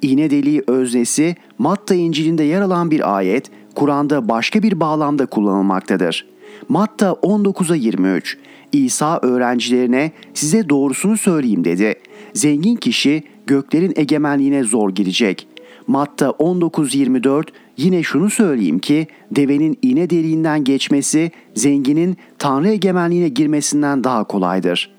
İğne deliği öznesi Matta İncil'inde yer alan bir ayet Kur'an'da başka bir bağlamda kullanılmaktadır. Matta 19'a 23 İsa öğrencilerine size doğrusunu söyleyeyim dedi. Zengin kişi göklerin egemenliğine zor girecek. Matta 19.24 yine şunu söyleyeyim ki devenin iğne deliğinden geçmesi zenginin tanrı egemenliğine girmesinden daha kolaydır.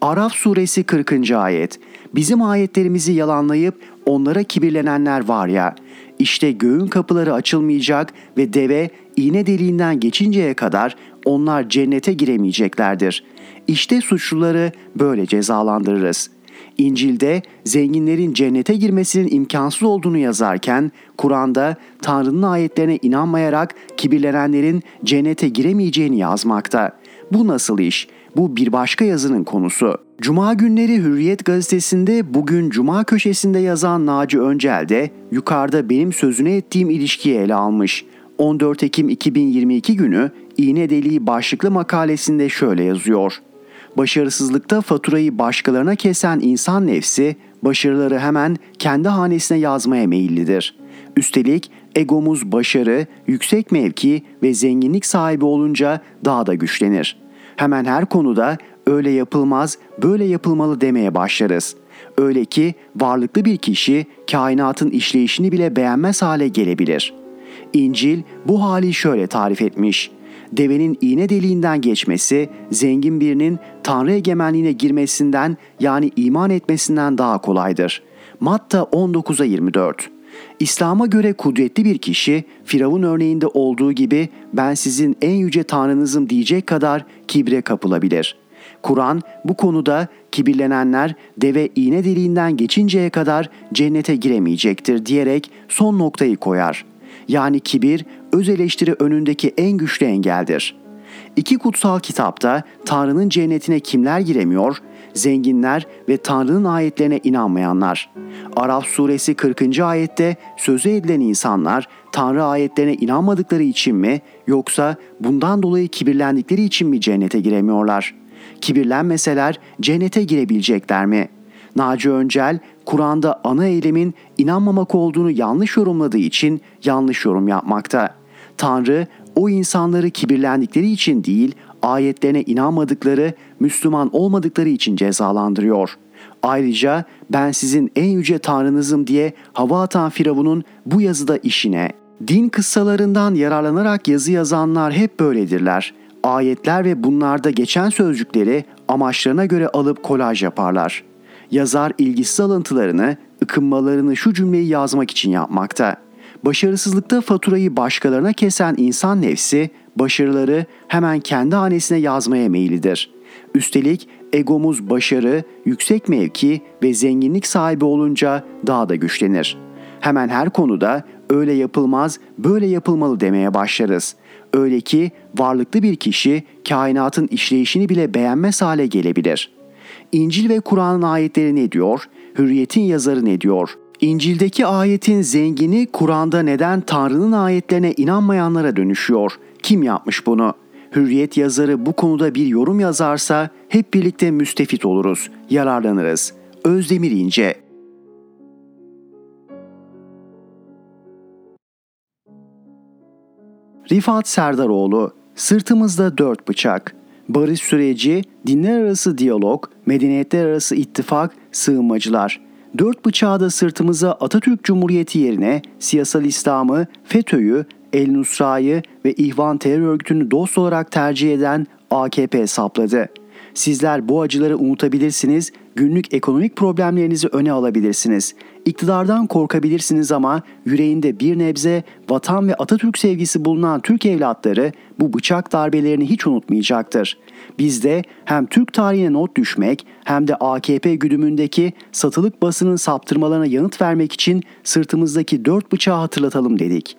Araf suresi 40. ayet Bizim ayetlerimizi yalanlayıp onlara kibirlenenler var ya işte göğün kapıları açılmayacak ve deve iğne deliğinden geçinceye kadar onlar cennete giremeyeceklerdir. İşte suçluları böyle cezalandırırız.'' İncil'de zenginlerin cennete girmesinin imkansız olduğunu yazarken Kur'an'da Tanrı'nın ayetlerine inanmayarak kibirlenenlerin cennete giremeyeceğini yazmakta. Bu nasıl iş? Bu bir başka yazının konusu. Cuma günleri Hürriyet gazetesinde bugün Cuma köşesinde yazan Naci Öncel de yukarıda benim sözüne ettiğim ilişkiyi ele almış. 14 Ekim 2022 günü İğne Deliği başlıklı makalesinde şöyle yazıyor. Başarısızlıkta faturayı başkalarına kesen insan nefsi başarıları hemen kendi hanesine yazmaya meyillidir. Üstelik egomuz başarı, yüksek mevki ve zenginlik sahibi olunca daha da güçlenir. Hemen her konuda öyle yapılmaz, böyle yapılmalı demeye başlarız. Öyle ki varlıklı bir kişi kainatın işleyişini bile beğenmez hale gelebilir. İncil bu hali şöyle tarif etmiş devenin iğne deliğinden geçmesi, zengin birinin Tanrı egemenliğine girmesinden yani iman etmesinden daha kolaydır. Matta 19'a 24 İslam'a göre kudretli bir kişi Firavun örneğinde olduğu gibi ben sizin en yüce tanrınızım diyecek kadar kibre kapılabilir. Kur'an bu konuda kibirlenenler deve iğne deliğinden geçinceye kadar cennete giremeyecektir diyerek son noktayı koyar. Yani kibir öz eleştiri önündeki en güçlü engeldir. İki kutsal kitapta Tanrı'nın cennetine kimler giremiyor? Zenginler ve Tanrı'nın ayetlerine inanmayanlar. Araf suresi 40. ayette sözü edilen insanlar Tanrı ayetlerine inanmadıkları için mi yoksa bundan dolayı kibirlendikleri için mi cennete giremiyorlar? Kibirlenmeseler cennete girebilecekler mi?'' Naci Öncel, Kur'an'da ana eylemin inanmamak olduğunu yanlış yorumladığı için yanlış yorum yapmakta. Tanrı o insanları kibirlendikleri için değil, ayetlerine inanmadıkları, Müslüman olmadıkları için cezalandırıyor. Ayrıca ben sizin en yüce tanrınızım diye hava atan Firavun'un bu yazıda işine, din kıssalarından yararlanarak yazı yazanlar hep böyledirler. Ayetler ve bunlarda geçen sözcükleri amaçlarına göre alıp kolaj yaparlar. Yazar ilgisiz alıntılarını, ıkınmalarını şu cümleyi yazmak için yapmakta. Başarısızlıkta faturayı başkalarına kesen insan nefsi, başarıları hemen kendi hanesine yazmaya meyillidir. Üstelik egomuz başarı, yüksek mevki ve zenginlik sahibi olunca daha da güçlenir. Hemen her konuda öyle yapılmaz, böyle yapılmalı demeye başlarız. Öyle ki varlıklı bir kişi kainatın işleyişini bile beğenmez hale gelebilir.'' İncil ve Kur'an'ın ayetleri ne diyor? Hürriyet'in yazarı ne diyor? İncil'deki ayetin zengini Kur'an'da neden Tanrı'nın ayetlerine inanmayanlara dönüşüyor? Kim yapmış bunu? Hürriyet yazarı bu konuda bir yorum yazarsa hep birlikte müstefit oluruz, yararlanırız. Özdemir İnce Rifat Serdaroğlu Sırtımızda dört bıçak barış süreci, dinler arası diyalog, medeniyetler arası ittifak, sığınmacılar. Dört bıçağı da sırtımıza Atatürk Cumhuriyeti yerine siyasal İslam'ı, FETÖ'yü, El Nusra'yı ve İhvan terör örgütünü dost olarak tercih eden AKP sapladı. Sizler bu acıları unutabilirsiniz, Günlük ekonomik problemlerinizi öne alabilirsiniz. İktidardan korkabilirsiniz ama yüreğinde bir nebze vatan ve Atatürk sevgisi bulunan Türk evlatları bu bıçak darbelerini hiç unutmayacaktır. Bizde hem Türk tarihine not düşmek hem de AKP güdümündeki satılık basının saptırmalarına yanıt vermek için sırtımızdaki dört bıçağı hatırlatalım dedik.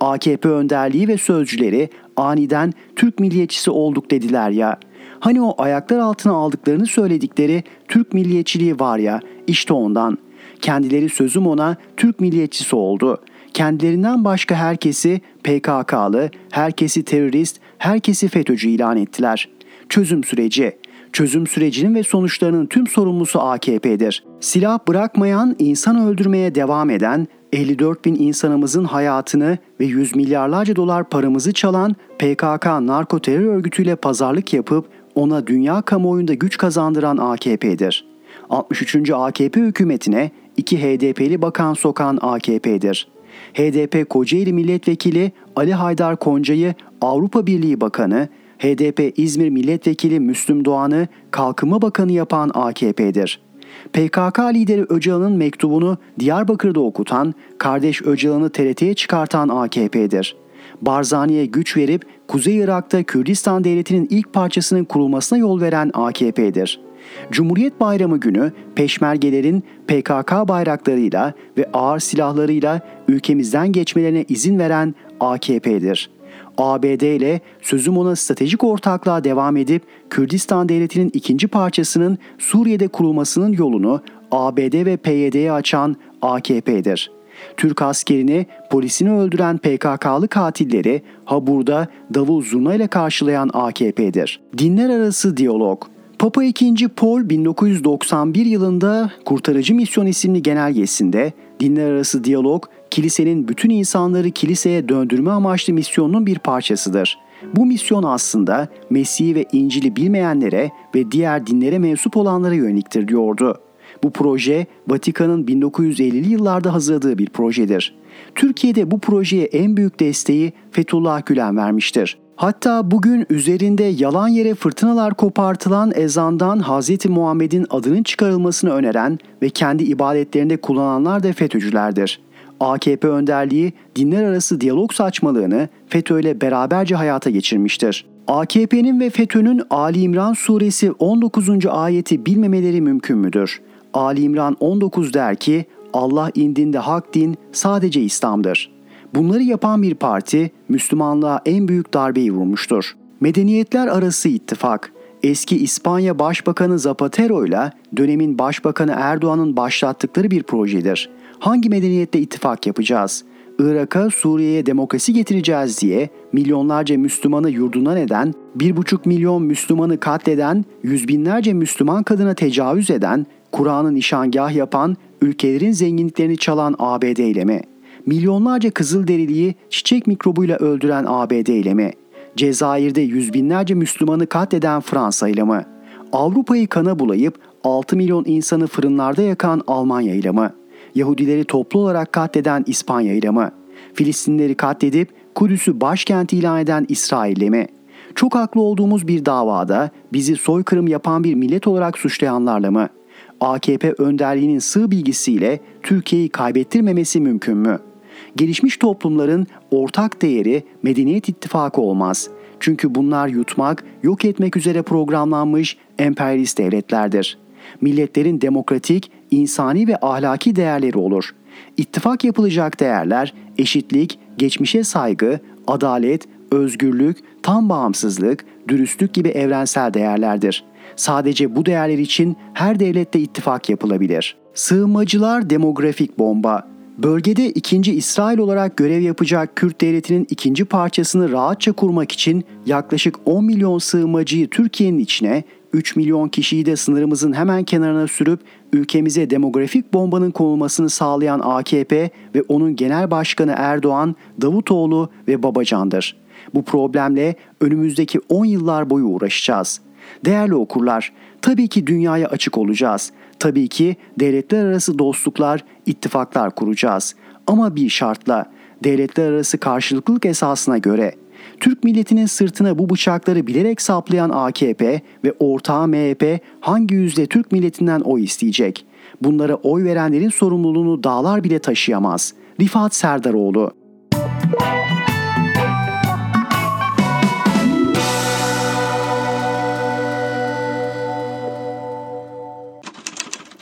AKP önderliği ve sözcüleri aniden Türk milliyetçisi olduk dediler ya. Hani o ayaklar altına aldıklarını söyledikleri Türk milliyetçiliği var ya işte ondan. Kendileri sözüm ona Türk milliyetçisi oldu. Kendilerinden başka herkesi PKK'lı, herkesi terörist, herkesi FETÖ'cü ilan ettiler. Çözüm süreci çözüm sürecinin ve sonuçlarının tüm sorumlusu AKP'dir. Silah bırakmayan, insan öldürmeye devam eden, 54 bin insanımızın hayatını ve yüz milyarlarca dolar paramızı çalan PKK narko terör örgütüyle pazarlık yapıp ona dünya kamuoyunda güç kazandıran AKP'dir. 63. AKP hükümetine iki HDP'li bakan sokan AKP'dir. HDP Kocaeli Milletvekili Ali Haydar Konca'yı Avrupa Birliği Bakanı, HDP İzmir Milletvekili Müslüm Doğan'ı Kalkınma Bakanı yapan AKP'dir. PKK lideri Öcalan'ın mektubunu Diyarbakır'da okutan, kardeş Öcalan'ı TRT'ye çıkartan AKP'dir. Barzani'ye güç verip Kuzey Irak'ta Kürdistan Devleti'nin ilk parçasının kurulmasına yol veren AKP'dir. Cumhuriyet Bayramı günü peşmergelerin PKK bayraklarıyla ve ağır silahlarıyla ülkemizden geçmelerine izin veren AKP'dir. ABD ile sözüm ona stratejik ortaklığa devam edip Kürdistan Devleti'nin ikinci parçasının Suriye'de kurulmasının yolunu ABD ve PYD'ye açan AKP'dir. Türk askerini, polisini öldüren PKK'lı katilleri Habur'da davul zurna ile karşılayan AKP'dir. Dinler arası diyalog Papa II. Paul 1991 yılında Kurtarıcı Misyon isimli genelgesinde dinler arası diyalog kilisenin bütün insanları kiliseye döndürme amaçlı misyonunun bir parçasıdır. Bu misyon aslında Mesih'i ve İncil'i bilmeyenlere ve diğer dinlere mensup olanlara yöneliktir diyordu. Bu proje Vatikan'ın 1950'li yıllarda hazırladığı bir projedir. Türkiye'de bu projeye en büyük desteği Fethullah Gülen vermiştir. Hatta bugün üzerinde yalan yere fırtınalar kopartılan ezandan Hz. Muhammed'in adının çıkarılmasını öneren ve kendi ibadetlerinde kullananlar da FETÖ'cülerdir. AKP önderliği dinler arası diyalog saçmalığını FETÖ ile beraberce hayata geçirmiştir. AKP'nin ve FETÖ'nün Ali İmran suresi 19. ayeti bilmemeleri mümkün müdür? Ali İmran 19 der ki Allah indinde hak din sadece İslam'dır. Bunları yapan bir parti Müslümanlığa en büyük darbeyi vurmuştur. Medeniyetler arası ittifak eski İspanya Başbakanı Zapatero ile dönemin Başbakanı Erdoğan'ın başlattıkları bir projedir. Hangi medeniyetle ittifak yapacağız? Irak'a, Suriye'ye demokrasi getireceğiz diye milyonlarca Müslümanı yurdundan eden, 1,5 milyon Müslümanı katleden, yüz binlerce Müslüman kadına tecavüz eden, Kur'an'ı nişangah yapan, ülkelerin zenginliklerini çalan ABD ile mi? Milyonlarca Kızılderiliyi çiçek mikrobuyla öldüren ABD ile mi? Cezayir'de yüz binlerce Müslümanı katleden Fransa ile mi? Avrupa'yı kana bulayıp 6 milyon insanı fırınlarda yakan Almanya ile mi? Yahudileri toplu olarak katleden İspanya ile mi? Filistinleri katledip Kudüs'ü başkent ilan eden İsrail ile mi? Çok haklı olduğumuz bir davada bizi soykırım yapan bir millet olarak suçlayanlarla mı? AKP önderliğinin sığ bilgisiyle Türkiye'yi kaybettirmemesi mümkün mü? Gelişmiş toplumların ortak değeri medeniyet ittifakı olmaz. Çünkü bunlar yutmak, yok etmek üzere programlanmış emperyalist devletlerdir. Milletlerin demokratik, insani ve ahlaki değerleri olur. İttifak yapılacak değerler eşitlik, geçmişe saygı, adalet, özgürlük, tam bağımsızlık, dürüstlük gibi evrensel değerlerdir. Sadece bu değerler için her devlette ittifak yapılabilir. Sığınmacılar demografik bomba. Bölgede ikinci İsrail olarak görev yapacak Kürt devletinin ikinci parçasını rahatça kurmak için yaklaşık 10 milyon sığınmacıyı Türkiye'nin içine, 3 milyon kişiyi de sınırımızın hemen kenarına sürüp ülkemize demografik bombanın konulmasını sağlayan AKP ve onun genel başkanı Erdoğan, Davutoğlu ve Babacan'dır. Bu problemle önümüzdeki 10 yıllar boyu uğraşacağız. Değerli okurlar, tabii ki dünyaya açık olacağız. Tabii ki devletler arası dostluklar, ittifaklar kuracağız. Ama bir şartla, devletler arası karşılıklılık esasına göre Türk milletinin sırtına bu bıçakları bilerek saplayan AKP ve ortağı MHP hangi yüzle Türk milletinden oy isteyecek? Bunlara oy verenlerin sorumluluğunu dağlar bile taşıyamaz. Rifat Serdaroğlu